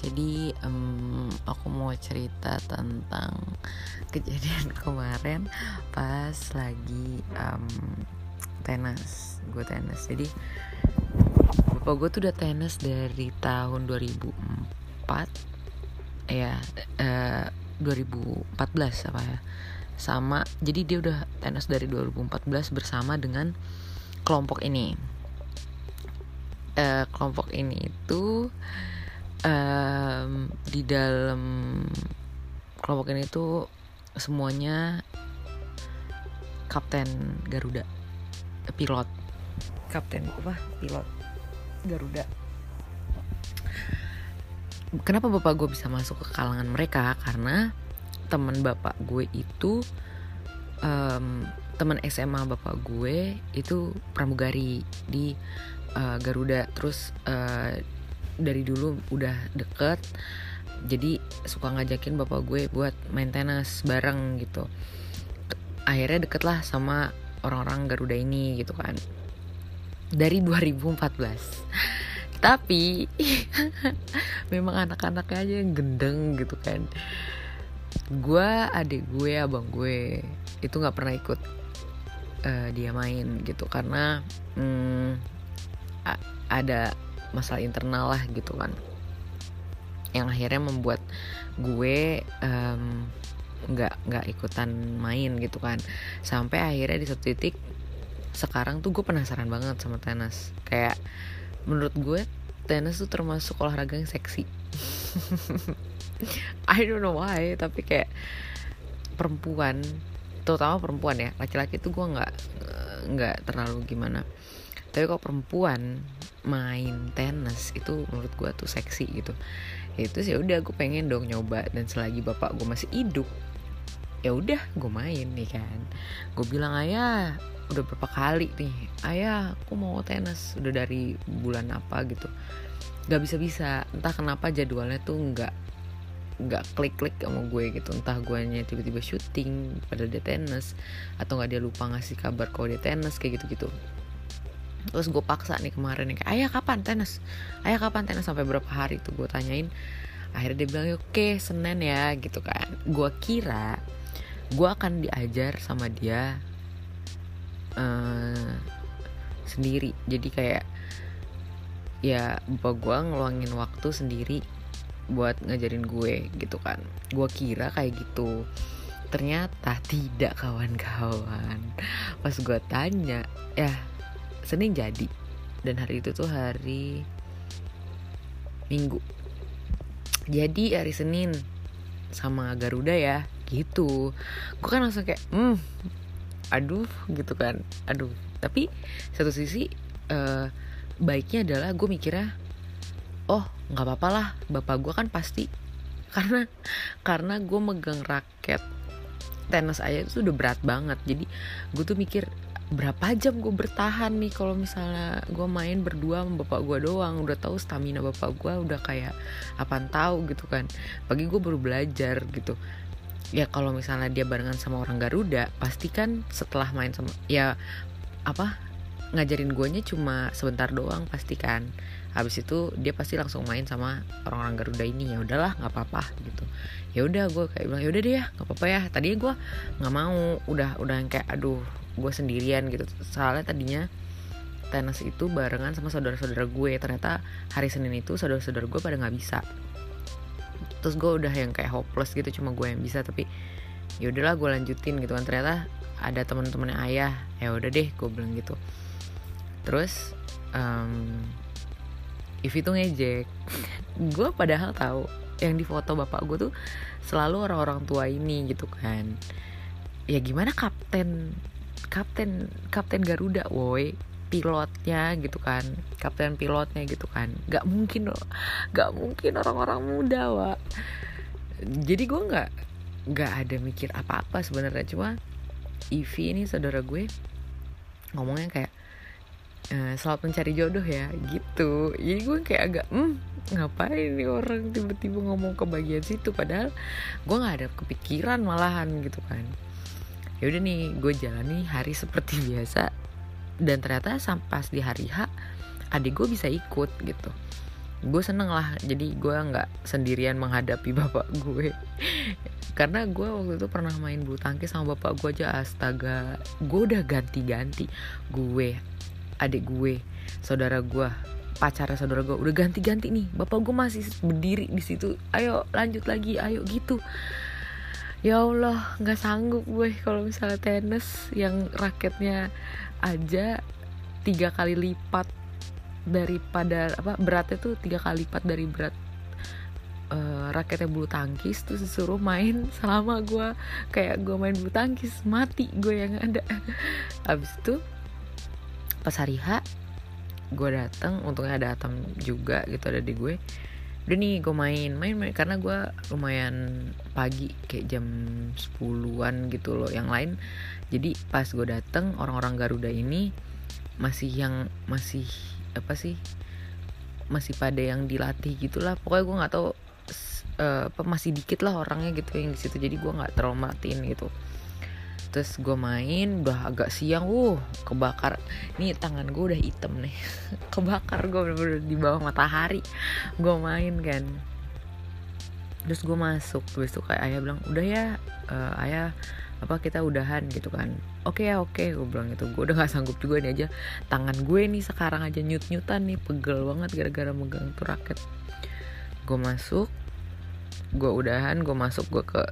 jadi um, aku mau cerita tentang kejadian kemarin pas lagi um, tenis gue tenis. Jadi bapak gue tuh udah tenis dari tahun 2004 ya uh, 2014 apa ya. Sama jadi dia udah tenis dari 2014 bersama dengan kelompok ini. Uh, kelompok ini itu um, di dalam kelompok ini tuh semuanya kapten Garuda pilot. Kapten apa? Pilot Garuda. Kenapa bapak gue bisa masuk ke kalangan mereka? Karena teman bapak gue itu um, teman SMA bapak gue itu pramugari di uh, Garuda. Terus uh, dari dulu udah deket jadi suka ngajakin bapak gue buat main tenis bareng gitu. Akhirnya deket lah sama orang-orang Garuda ini gitu kan. Dari 2014 tapi memang anak-anaknya aja yang gendeng gitu kan. Gue adik gue abang gue itu nggak pernah ikut uh, dia main gitu. Karena hmm, ada masalah internal lah gitu kan. Yang akhirnya membuat gue nggak um, nggak ikutan main gitu kan. Sampai akhirnya di satu titik sekarang tuh gue penasaran banget sama tenis. Kayak menurut gue tenis tuh termasuk olahraga yang seksi. I don't know why tapi kayak perempuan terutama perempuan ya. Laki-laki tuh gue nggak nggak terlalu gimana tapi kalau perempuan main tenis itu menurut gue tuh seksi gitu. Ya itu sih udah gue pengen dong nyoba. Dan selagi bapak gue masih hidup ya udah gue main nih kan. Gue bilang ayah udah berapa kali nih? Ayah aku mau tenis. Udah dari bulan apa gitu. Nggak bisa bisa entah kenapa jadwalnya tuh nggak nggak klik klik sama gue gitu. Entah gue nya tiba-tiba syuting pada dia tenis atau nggak dia lupa ngasih kabar kalau dia tenis kayak gitu gitu terus gue paksa nih kemarin nih kayak ayah kapan tenis? Ayah kapan tenis? Sampai berapa hari tuh gue tanyain. Akhirnya dia bilang oke senin ya gitu kan. Gue kira gue akan diajar sama dia uh, sendiri. Jadi kayak ya bapak gue ngeluangin waktu sendiri buat ngajarin gue gitu kan. Gue kira kayak gitu. Ternyata tidak kawan-kawan. Pas gue tanya ya Senin jadi. Dan hari itu tuh hari Minggu. Jadi hari Senin sama Garuda ya gitu. Gue kan langsung kayak hmm aduh gitu kan. Aduh. Tapi satu sisi uh, baiknya adalah gue mikirnya oh nggak apa-apa lah bapak gue kan pasti karena karena gue megang raket tenis aja itu udah berat banget. Jadi gue tuh mikir berapa jam gue bertahan nih kalau misalnya gue main berdua sama bapak gue doang? Udah tahu stamina bapak gue udah kayak apaan tahu gitu kan. Pagi gue baru belajar gitu. Ya kalau misalnya dia barengan sama orang Garuda pasti kan setelah main sama ya apa ngajarin guanya cuma sebentar doang pasti kan. Habis itu dia pasti langsung main sama orang-orang Garuda ini. Ya udahlah nggak apa-apa gitu. Ya udah gue kayak bilang ya udah deh ya nggak apa-apa ya. Tadinya gue nggak mau udah udah kayak aduh gue sendirian gitu. Soalnya tadinya tenis itu barengan sama saudara-saudara gue. Ternyata hari Senin itu saudara-saudara gue pada nggak bisa. Terus gue udah yang kayak hopeless gitu cuma gue yang bisa. Tapi ya udahlah gue lanjutin gitu kan. Ternyata ada teman-temannya ayah. Ya udah deh gue bilang gitu. Terus um, If itu ngejek. Gue padahal tahu yang di foto bapak gue tuh selalu orang-orang tua ini gitu kan. Ya gimana kapten kapten kapten Garuda woi. Pilotnya gitu kan. Kapten pilotnya gitu kan. Nggak mungkin loh nggak mungkin orang-orang muda wa jadi gue nggak nggak ada mikir apa-apa sebenarnya. Cuma Ivi ini saudara gue ngomongnya kayak e, selamat mencari jodoh ya gitu. Jadi gue kayak agak hmm ngapain nih orang tiba-tiba ngomong ke bagian situ? Padahal gue nggak ada kepikiran malahan gitu kan ya udah nih gue jalani hari seperti biasa. Dan ternyata sampai di hari H adik gue bisa ikut gitu. Gue seneng lah jadi gue nggak sendirian menghadapi bapak gue. Karena gue waktu itu pernah main bulu tangkis sama bapak gue aja astaga. Gue udah ganti-ganti. Gue adik gue saudara gue pacarnya saudara gue udah ganti-ganti nih. Bapak gue masih berdiri di situ. Ayo lanjut lagi ayo gitu ya Allah nggak sanggup gue kalau misalnya tenis yang raketnya aja tiga kali lipat daripada apa beratnya tuh tiga kali lipat dari berat uh, raketnya bulu tangkis tuh disuruh main selama gue kayak gue main bulu tangkis mati gue yang ada. Abis itu pas hari H gue dateng untungnya ada Atam juga gitu ada di gue udah nih gue main. Main main. Karena gue lumayan pagi kayak jam 10-an gitu loh. Yang lain jadi pas gue dateng orang-orang Garuda ini masih yang masih apa sih masih pada yang dilatih gitulah. Pokoknya gue nggak tahu uh, masih dikit lah orangnya gitu yang di situ. Jadi gue nggak terlalu matiin gitu terus gue main udah agak siang uh kebakar. Nih tangan gue udah hitam nih. Kebakar gue bener-bener di bawah matahari. Gue main kan. Terus gue masuk terus tuh kayak ayah bilang udah ya uh, ayah apa kita udahan gitu kan. Oke ya oke gue bilang gitu. Gue udah gak sanggup juga nih aja. Tangan gue nih sekarang aja nyut nyutan nih pegel banget gara-gara megang tuh raket. Gue masuk gue udahan gue masuk gue ke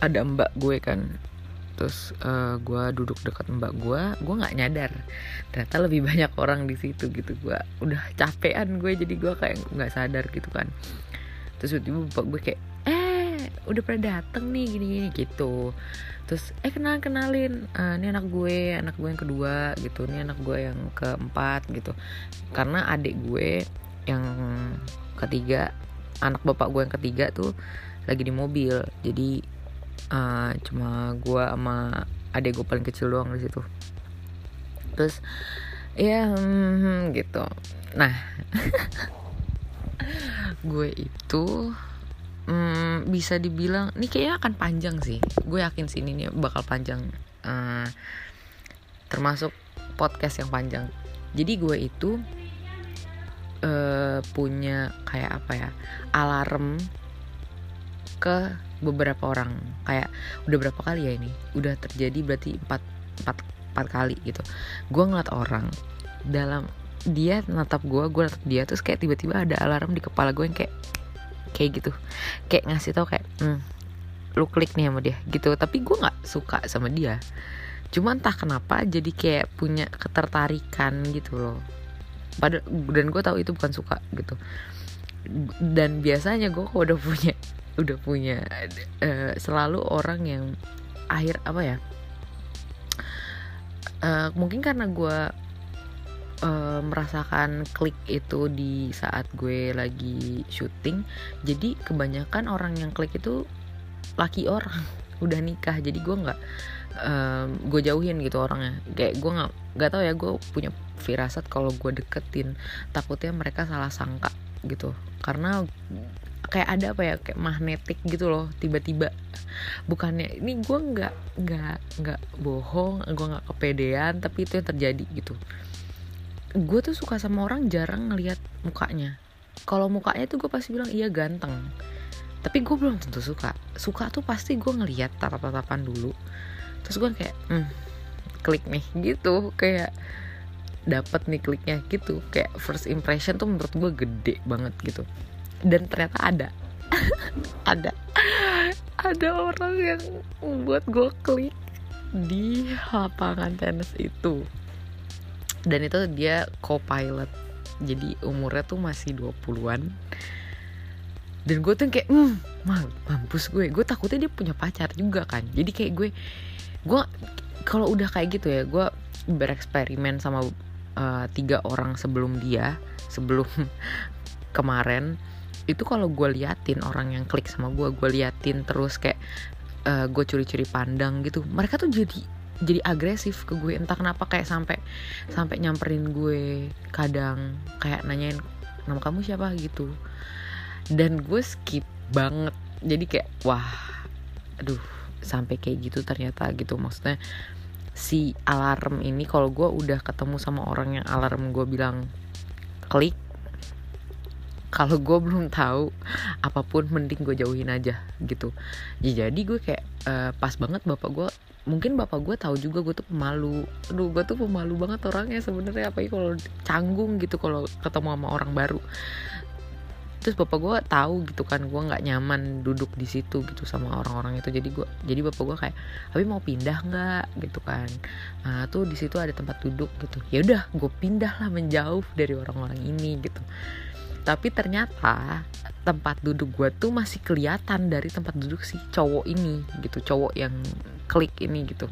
ada mbak gue kan. Terus uh, eh, gue duduk dekat mbak gue gue nggak nyadar. Ternyata lebih banyak orang di situ gitu. Gue udah capean gue jadi gue kayak nggak sadar gitu kan. Terus tiba-tiba mbak gue kayak eh udah pada dateng nih gini-gini gitu. Terus eh kenal kenalin uh, ini anak gue anak gue yang kedua gitu. Ini anak gue yang keempat gitu. Karena adik gue yang ketiga anak bapak gue yang ketiga tuh lagi di mobil. Jadi uh, cuma gue sama adik gue paling kecil doang di situ. Terus ya hmm, gitu. Nah gue itu hmm, bisa dibilang ini kayaknya akan panjang sih. Gue yakin sih ini bakal panjang. Uh, termasuk podcast yang panjang. Jadi gue itu uh, punya kayak apa ya alarm ke beberapa orang. Kayak udah berapa kali ya ini? Udah terjadi berarti empat empat empat kali gitu. Gue ngeliat orang dalam dia natap gue gue natap dia terus kayak tiba-tiba ada alarm di kepala gue yang kayak kayak gitu. Kayak ngasih tau kayak hmm, lu klik nih sama dia gitu. Tapi gue nggak suka sama dia. Cuma entah kenapa jadi kayak punya ketertarikan gitu loh. Padahal dan gue tahu itu bukan suka gitu. Dan biasanya gue kok udah punya udah punya uh, selalu orang yang akhir apa ya uh, mungkin karena gue uh, merasakan klik itu di saat gue lagi syuting jadi kebanyakan orang yang klik itu laki orang udah nikah jadi gue nggak um, gue jauhin gitu orangnya. Kayak gue nggak nggak tahu ya gue punya firasat kalau gue deketin takutnya mereka salah sangka gitu. Karena kayak ada apa ya kayak magnetik gitu loh tiba-tiba. Bukannya ini gue nggak nggak nggak bohong gue nggak kepedean tapi itu yang terjadi gitu. Gue tuh suka sama orang jarang ngelihat mukanya. Kalau mukanya tuh gue pasti bilang iya ganteng. Tapi gue belum tentu suka. Suka tuh pasti gue ngelihat tatap-tatapan dulu. Terus gue kayak hmm, klik nih gitu. Kayak dapat nih kliknya gitu. Kayak first impression tuh menurut gue gede banget gitu dan ternyata ada. Ada. Ada orang yang membuat gue klik di lapangan tenis itu. Dan itu dia co-pilot. Jadi umurnya tuh masih 20-an dan gue tuh kayak hmm mampus gue. Gue takutnya dia punya pacar juga kan. Jadi kayak gue gue kalau udah kayak gitu ya gue bereksperimen sama uh, tiga orang sebelum dia sebelum kemarin itu kalau gue liatin orang yang klik sama gue gue liatin terus kayak uh, gue curi-curi pandang gitu mereka tuh jadi jadi agresif ke gue. Entah kenapa kayak sampai sampai nyamperin gue kadang kayak nanyain nama kamu siapa? gitu. Dan gue skip banget. Jadi kayak wah aduh sampai kayak gitu ternyata gitu. Maksudnya si alarm ini kalau gue udah ketemu sama orang yang alarm gue bilang klik kalau gue belum tahu apa pun mending gue jauhin aja gitu. Ya jadi gue kayak uh, pas banget bapak gue mungkin bapak gue tahu juga gue tuh pemalu. Aduh gue tuh pemalu banget orangnya sebenarnya apa kalau canggung gitu kalau ketemu sama orang baru. Terus bapak gue tahu gitu kan gue nggak nyaman duduk di situ gitu sama orang-orang itu. Jadi gue jadi bapak gue kayak tapi mau pindah nggak? Gitu kan. Nah tuh di situ ada tempat duduk gitu. Ya udah gue pindah lah menjauh dari orang-orang ini gitu tapi ternyata tempat duduk gue tuh masih kelihatan dari tempat duduk si cowok ini gitu cowok yang klik ini gitu.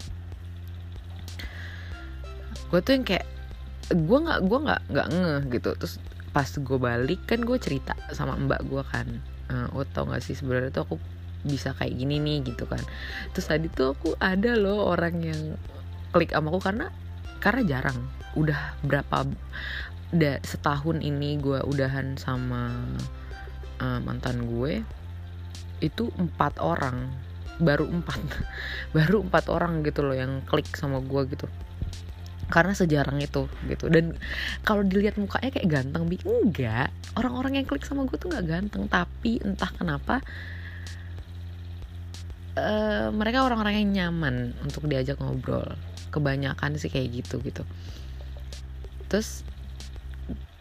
Gue tuh yang kayak gue nggak gue nggak nggak ngeh gitu. Terus pas gue balik kan gue cerita sama mbak gue kan uh, tau gak sih sebenarnya tuh aku bisa kayak gini nih gitu kan. Terus tadi tuh aku ada loh orang yang klik sama aku karena karena jarang. Udah berapa da, setahun ini gue udahan sama uh, mantan gue itu empat orang. Baru empat. Baru empat orang gitu loh yang klik sama gue gitu. Karena sejarang itu gitu. Dan kalau dilihat mukanya kayak ganteng bi. Enggak. Orang-orang yang klik sama gue tuh nggak ganteng. Tapi entah kenapa uh, mereka orang-orang yang nyaman untuk diajak ngobrol. Kebanyakan sih kayak gitu gitu. Terus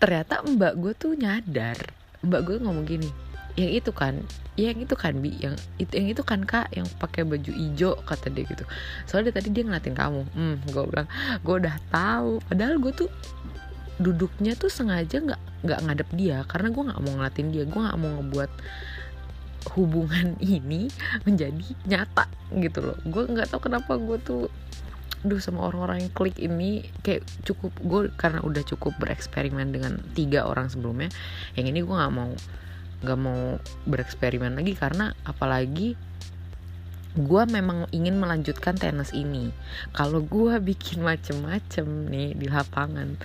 ternyata mbak gue tuh nyadar. Mbak gue ngomong gini yang itu kan yang itu kan bi yang itu yang itu kan kak yang pakai baju hijau kata dia gitu. Soalnya tadi dia ngeliatin kamu. Hmm gue bilang gue udah tahu. Padahal gue tuh duduknya tuh sengaja nggak nggak ngadep dia karena gue nggak mau ngeliatin dia. Gue nggak mau ngebuat hubungan ini menjadi nyata gitu loh. Gue nggak tahu kenapa gue tuh duh sama orang-orang yang klik ini kayak cukup gue karena udah cukup bereksperimen dengan tiga orang sebelumnya yang ini gue nggak mau nggak mau bereksperimen lagi karena apalagi gue memang ingin melanjutkan tenis ini. Kalau gue bikin macem-macem nih di lapangan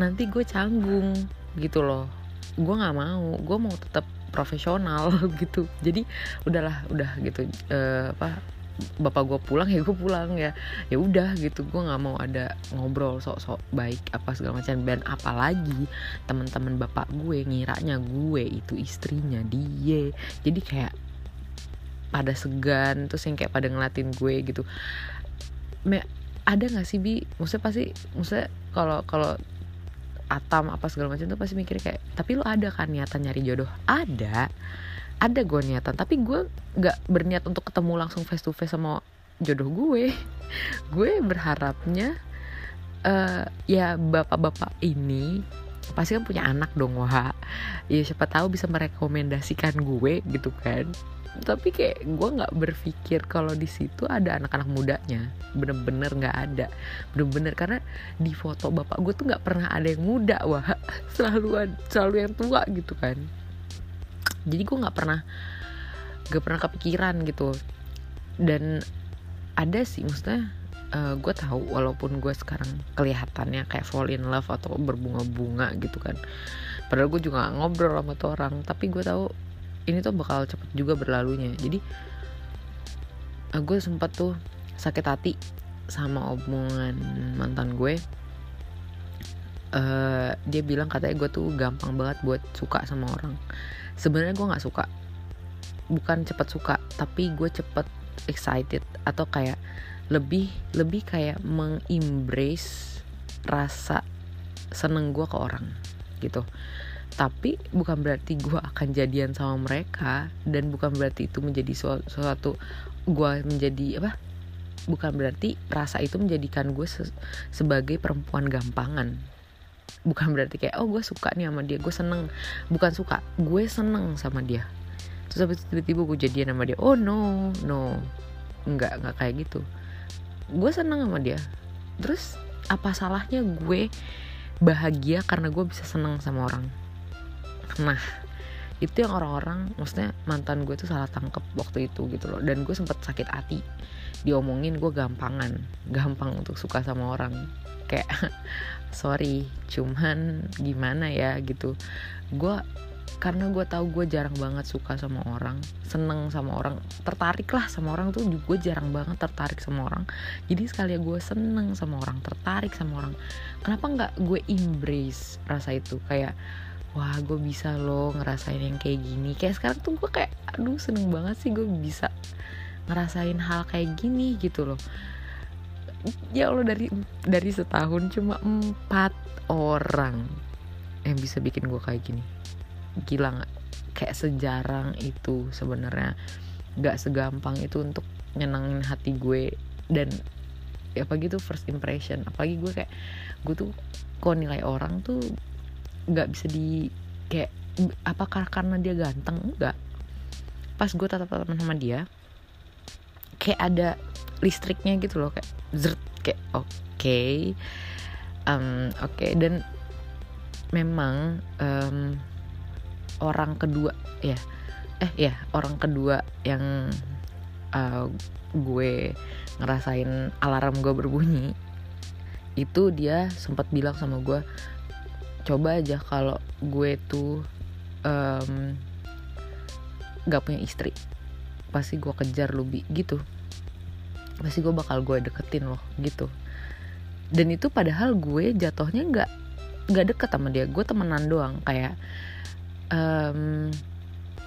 nanti gue canggung gitu loh. Gue nggak mau gue mau tetap profesional gitu. Jadi udahlah udah gitu uh, apa bapak gue pulang ya gue pulang ya. Ya udah gitu gue nggak mau ada ngobrol sok-sok baik apa segala macam. Dan apalagi teman-teman bapak gue ngiranya gue itu istrinya dia. Jadi kayak pada segan terus yang kayak pada ngelatin gue gitu. Me, ada nggak sih bi? Maksudnya pasti maksudnya kalau kalau atam apa segala macam tuh pasti mikir kayak tapi lo ada kan niatan nyari jodoh? Ada ada gue niatan tapi gue nggak berniat untuk ketemu langsung face to face sama jodoh gue. Gue berharapnya uh, ya bapak-bapak ini pasti kan punya anak dong wah ya siapa tahu bisa merekomendasikan gue gitu kan. Tapi kayak gue nggak berpikir kalau di situ ada anak-anak mudanya. Bener-bener nggak ada. Bener-bener karena di foto bapak gue tuh nggak pernah ada yang muda wah selalu selalu yang tua gitu kan jadi gue nggak pernah gak pernah kepikiran gitu. Dan ada sih maksudnya uh, gue tahu walaupun gue sekarang kelihatannya kayak fall in love atau berbunga-bunga gitu kan. Padahal gue juga ngobrol sama tuh orang. Tapi gue tahu ini tuh bakal cepet juga berlalunya. Jadi uh, gue sempat tuh sakit hati sama omongan mantan gue. Uh, dia bilang katanya gue tuh gampang banget buat suka sama orang sebenarnya gue nggak suka. Bukan cepet suka tapi gue cepet excited atau kayak lebih lebih kayak mengembrace rasa seneng gue ke orang gitu. Tapi bukan berarti gue akan jadian sama mereka dan bukan berarti itu menjadi suatu gue menjadi apa? Bukan berarti rasa itu menjadikan gue se sebagai perempuan gampangan bukan berarti kayak oh gue suka nih sama dia gue seneng. Bukan suka gue seneng sama dia. Terus habis tiba-tiba gue jadian sama dia. Oh no no. Nggak nggak kayak gitu. Gue seneng sama dia. Terus apa salahnya gue bahagia karena gue bisa seneng sama orang? Nah itu yang orang-orang maksudnya mantan gue tuh salah tangkep waktu itu gitu loh. Dan gue sempet sakit hati. Diomongin gue gampangan. Gampang untuk suka sama orang. Kayak sorry cuman gimana ya? gitu. Gue karena gue tahu gue jarang banget suka sama orang seneng sama orang tertarik lah sama orang tuh gue jarang banget tertarik sama orang. Jadi sekali gue seneng sama orang tertarik sama orang kenapa nggak gue embrace rasa itu? Kayak wah gue bisa loh ngerasain yang kayak gini. Kayak sekarang tuh gue kayak aduh seneng banget sih gue bisa ngerasain hal kayak gini gitu loh. Ya Allah dari dari setahun cuma empat orang yang bisa bikin gue kayak gini. Gila nggak? Kayak sejarang itu sebenarnya. Nggak segampang itu untuk nyenangin hati gue dan ya apa gitu first impression. Apalagi gue kayak gue tuh kok nilai orang tuh nggak bisa di kayak apakah karena dia ganteng enggak pas gue tatap tatapan sama dia kayak ada listriknya gitu loh kayak zert kayak oke okay. um, oke okay. dan memang um, orang kedua ya eh ya orang kedua yang uh, gue ngerasain alarm gue berbunyi itu dia sempat bilang sama gue coba aja kalau gue tuh um, gak punya istri pasti gue kejar lu gitu. Pasti gue bakal gue deketin loh gitu. Dan itu padahal gue jatuhnya nggak nggak deket sama dia gue temenan doang. Kayak um,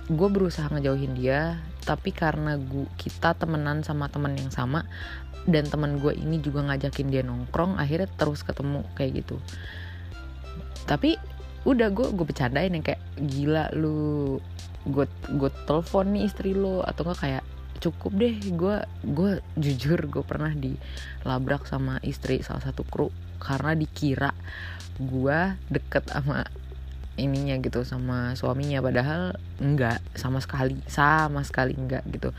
gue berusaha ngejauhin dia tapi karena gue kita temenan sama teman yang sama dan teman gue ini juga ngajakin dia nongkrong akhirnya terus ketemu kayak gitu tapi udah gue gue bercandain yang kayak gila lu gue gue telepon nih istri lo atau enggak kayak cukup deh gue gue jujur gue pernah dilabrak sama istri salah satu kru karena dikira gue deket sama ininya gitu sama suaminya. Padahal enggak sama sekali sama sekali enggak gitu.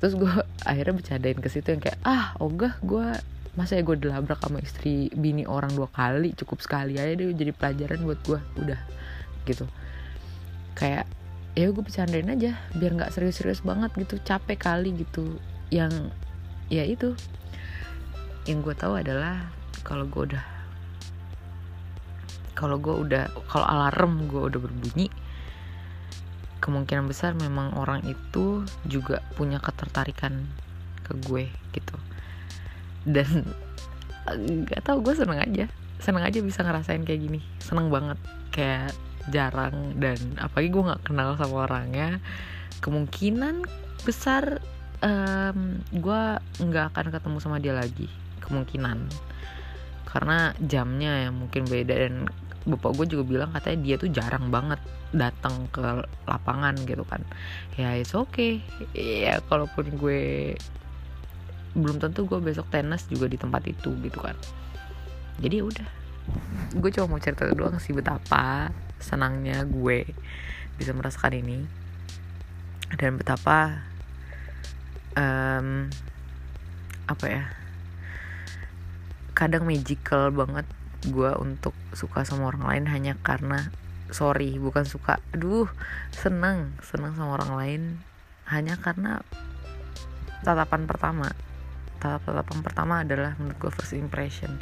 Terus gue akhirnya bercandain ke situ yang kayak ah ogah gue masa ya gue dilabrak sama istri bini orang dua kali cukup sekali aja deh jadi pelajaran buat gue udah gitu. Kayak ya gue bercandain aja biar nggak serius-serius banget gitu capek kali gitu. Yang ya itu. Yang gue tahu adalah kalau gue udah kalau gue udah kalau alarm gue udah berbunyi kemungkinan besar memang orang itu juga punya ketertarikan ke gue gitu dan nggak tahu gue seneng aja. Seneng aja bisa ngerasain kayak gini. Seneng banget. Kayak jarang dan apalagi gue nggak kenal sama orangnya. Kemungkinan besar um, gue nggak akan ketemu sama dia lagi. Kemungkinan. Karena jamnya yang mungkin beda dan bapak gue juga bilang katanya dia tuh jarang banget datang ke lapangan gitu kan. Ya it's okay. Ya kalaupun gue belum tentu gue besok tenis juga di tempat itu gitu kan. Jadi ya udah. Gue cuma mau cerita doang sih betapa senangnya gue bisa merasakan ini. Dan betapa um, apa ya kadang magical banget gue untuk suka sama orang lain hanya karena sorry bukan suka aduh seneng seneng sama orang lain hanya karena tatapan pertama tatapan pertama adalah menurut gue first impression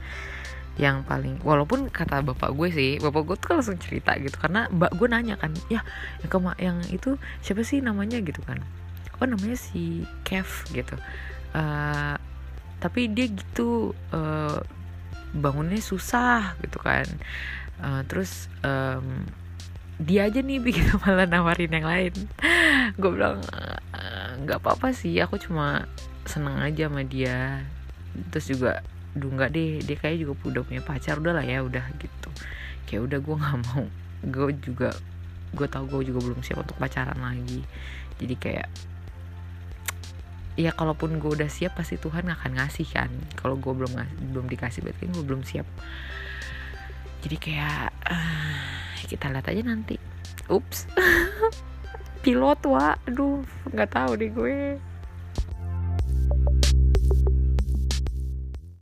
yang paling walaupun kata bapak gue sih bapak gue tuh langsung cerita gitu karena mbak gue nanya kan ya yang kema yang itu siapa sih namanya? Gitu kan. Oh namanya si Kev gitu. Uh, tapi dia gitu uh, bangunnya susah gitu kan. Uh, terus um, dia aja nih bikin malah nawarin yang lain. Gue bilang nggak apa-apa sih aku cuma seneng aja sama dia. Terus juga duh nggak deh dia kayak juga udah punya pacar udah lah ya udah gitu. Kayak udah gue nggak mau gue juga gue tau gue juga belum siap untuk pacaran lagi. Jadi kayak ya kalaupun gue udah siap pasti Tuhan akan ngasih kan. Kalau gue belum belum dikasih berarti kan gue belum siap. Jadi kayak uh, kita lihat aja nanti. Ups. Pilot wa aduh nggak tahu deh gue